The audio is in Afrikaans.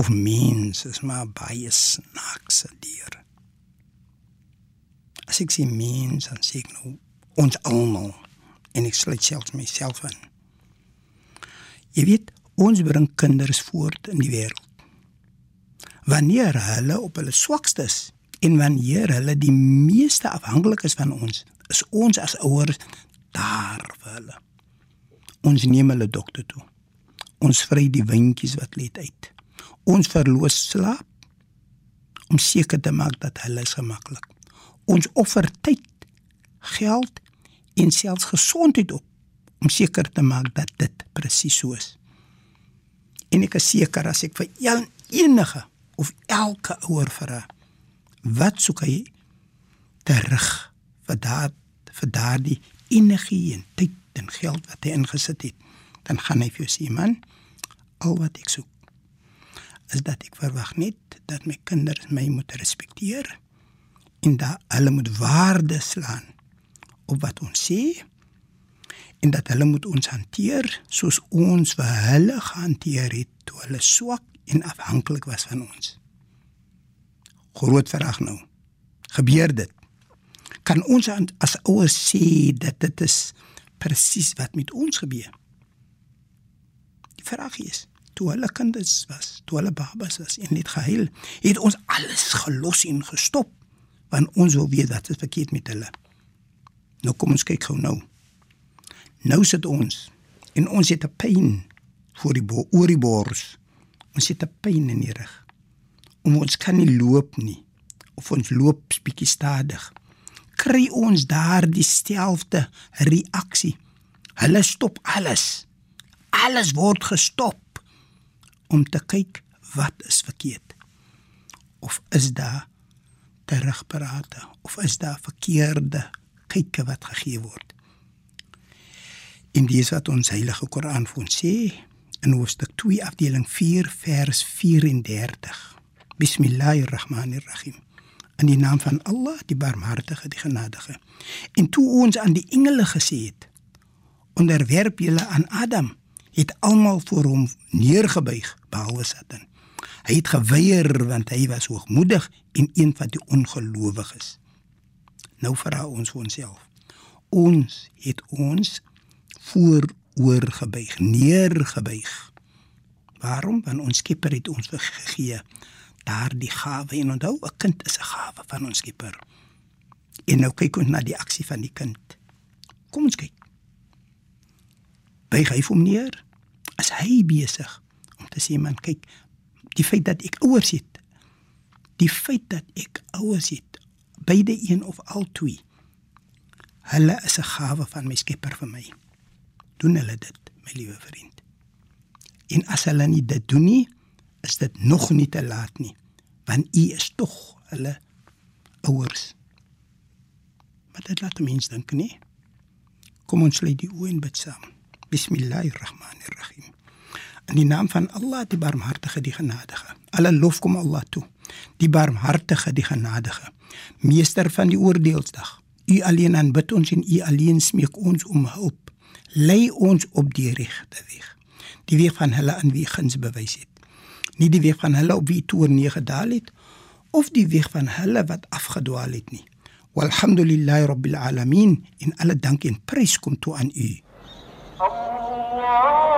of mens is maar baie snaakse dier? As ek sê mens, dan sê ek nou ons almal en ek sluit selfs myself in. Jy weet, ons bring kinders voort in die wêreld. Wanneer hulle op hulle swakstes En wanneer hulle die meeste afhanklik is van ons, is ons as ouers daar vir hulle. Ons neem hulle dokter toe. Ons vry die windjies wat let uit. Ons verloos slaap om seker te maak dat hulle gemaklik. Ons offer tyd, geld en selfs gesondheid op om seker te maak dat dit presies so is. En ek is seker as ek vir enige of elke ouer vra wat soek hy terug vir daad vir daardie energie en tyd en geld wat hy ingesit het dan gaan hy vir jou sê man al wat ek soek is dat ek verwag net dat my kinders my moet respekteer en dat hulle moet waarde slaan op wat ons sê en dat hulle moet ons hanteer soos ons vir hulle gehanteer het toe hulle swak en afhanklik was van ons groot vraag nou. Gebeur dit? Kan ons as ouers sê dat dit is presies wat met ons gebeur? Die vraag is, toe hulle kinders was, toe hulle babas was en net gehuil, het ons alles gelos en gestop want ons wil weet wat is verkeerd met hulle. Nou kom ons kyk gou nou. Nou sit ons en ons het 'n pyn voor die oor die bors. Ons het 'n pyn in die rug om ons kan nie loop nie of ons loop bietjie stadig kry ons daar dieselfde reaksie hulle stop alles alles word gestop om te kyk wat is verkeerd of is daar terugprate of is daar verkeerde kykke wat gegee word in dis wat ons heilige Koran vir ons sê in hoofstuk 2 afdeling 4 vers 34 Bismillahirrahmanirrahim. In die naam van Allah, die Barmhartige, die Genadige. En toe ons aan die engele gesê het: "Onderwerp julle aan Adam," het almal voor hom neergebuig behalwe Satan. Hy het geweier want hy was hoogmoedig en een van die ongelowiges. Nou vra ons vir onsself. Ons het ons vooroor gebuig, neergebuig. Waarom? Want ons Skepper het ons gegee daardie gawe en onthou 'n kind is 'n gawe van ons Skepper. En nou kyk ons na die aksie van die kind. Kom ons kyk. Buig hy hom neer? As hy besig om te sê man kyk, die feit dat ek ouers het. Die feit dat ek ouers het, beide een of al twee. Hulle is 'n gawe van my Skepper vir my. Doen hulle dit, my liewe vriend. En as hulle nie dit doen nie, is dit nog nie te laat nie want u is tog hulle ouers maar dit laat mense dink nie kom ons lê die oë en bid saam bismillahirrahmanirrahim. In die naam van Allah die barmhartige die genadige. Alle lof kom Allah toe. Die barmhartige die genadige. Meester van die oordeelsdag. U alleen aanbid ons en u alleen smeek ons om hulp. Lei ons op die regte weg. Die weg van hulle aan wie guns bewys het. Nie die weg van hulle op wie toe nie gedaal het of die weg van hulle wat afgedwaal het nie. Walhamdulillahi rabbil alamin in alle dank en prys kom toe aan u Allah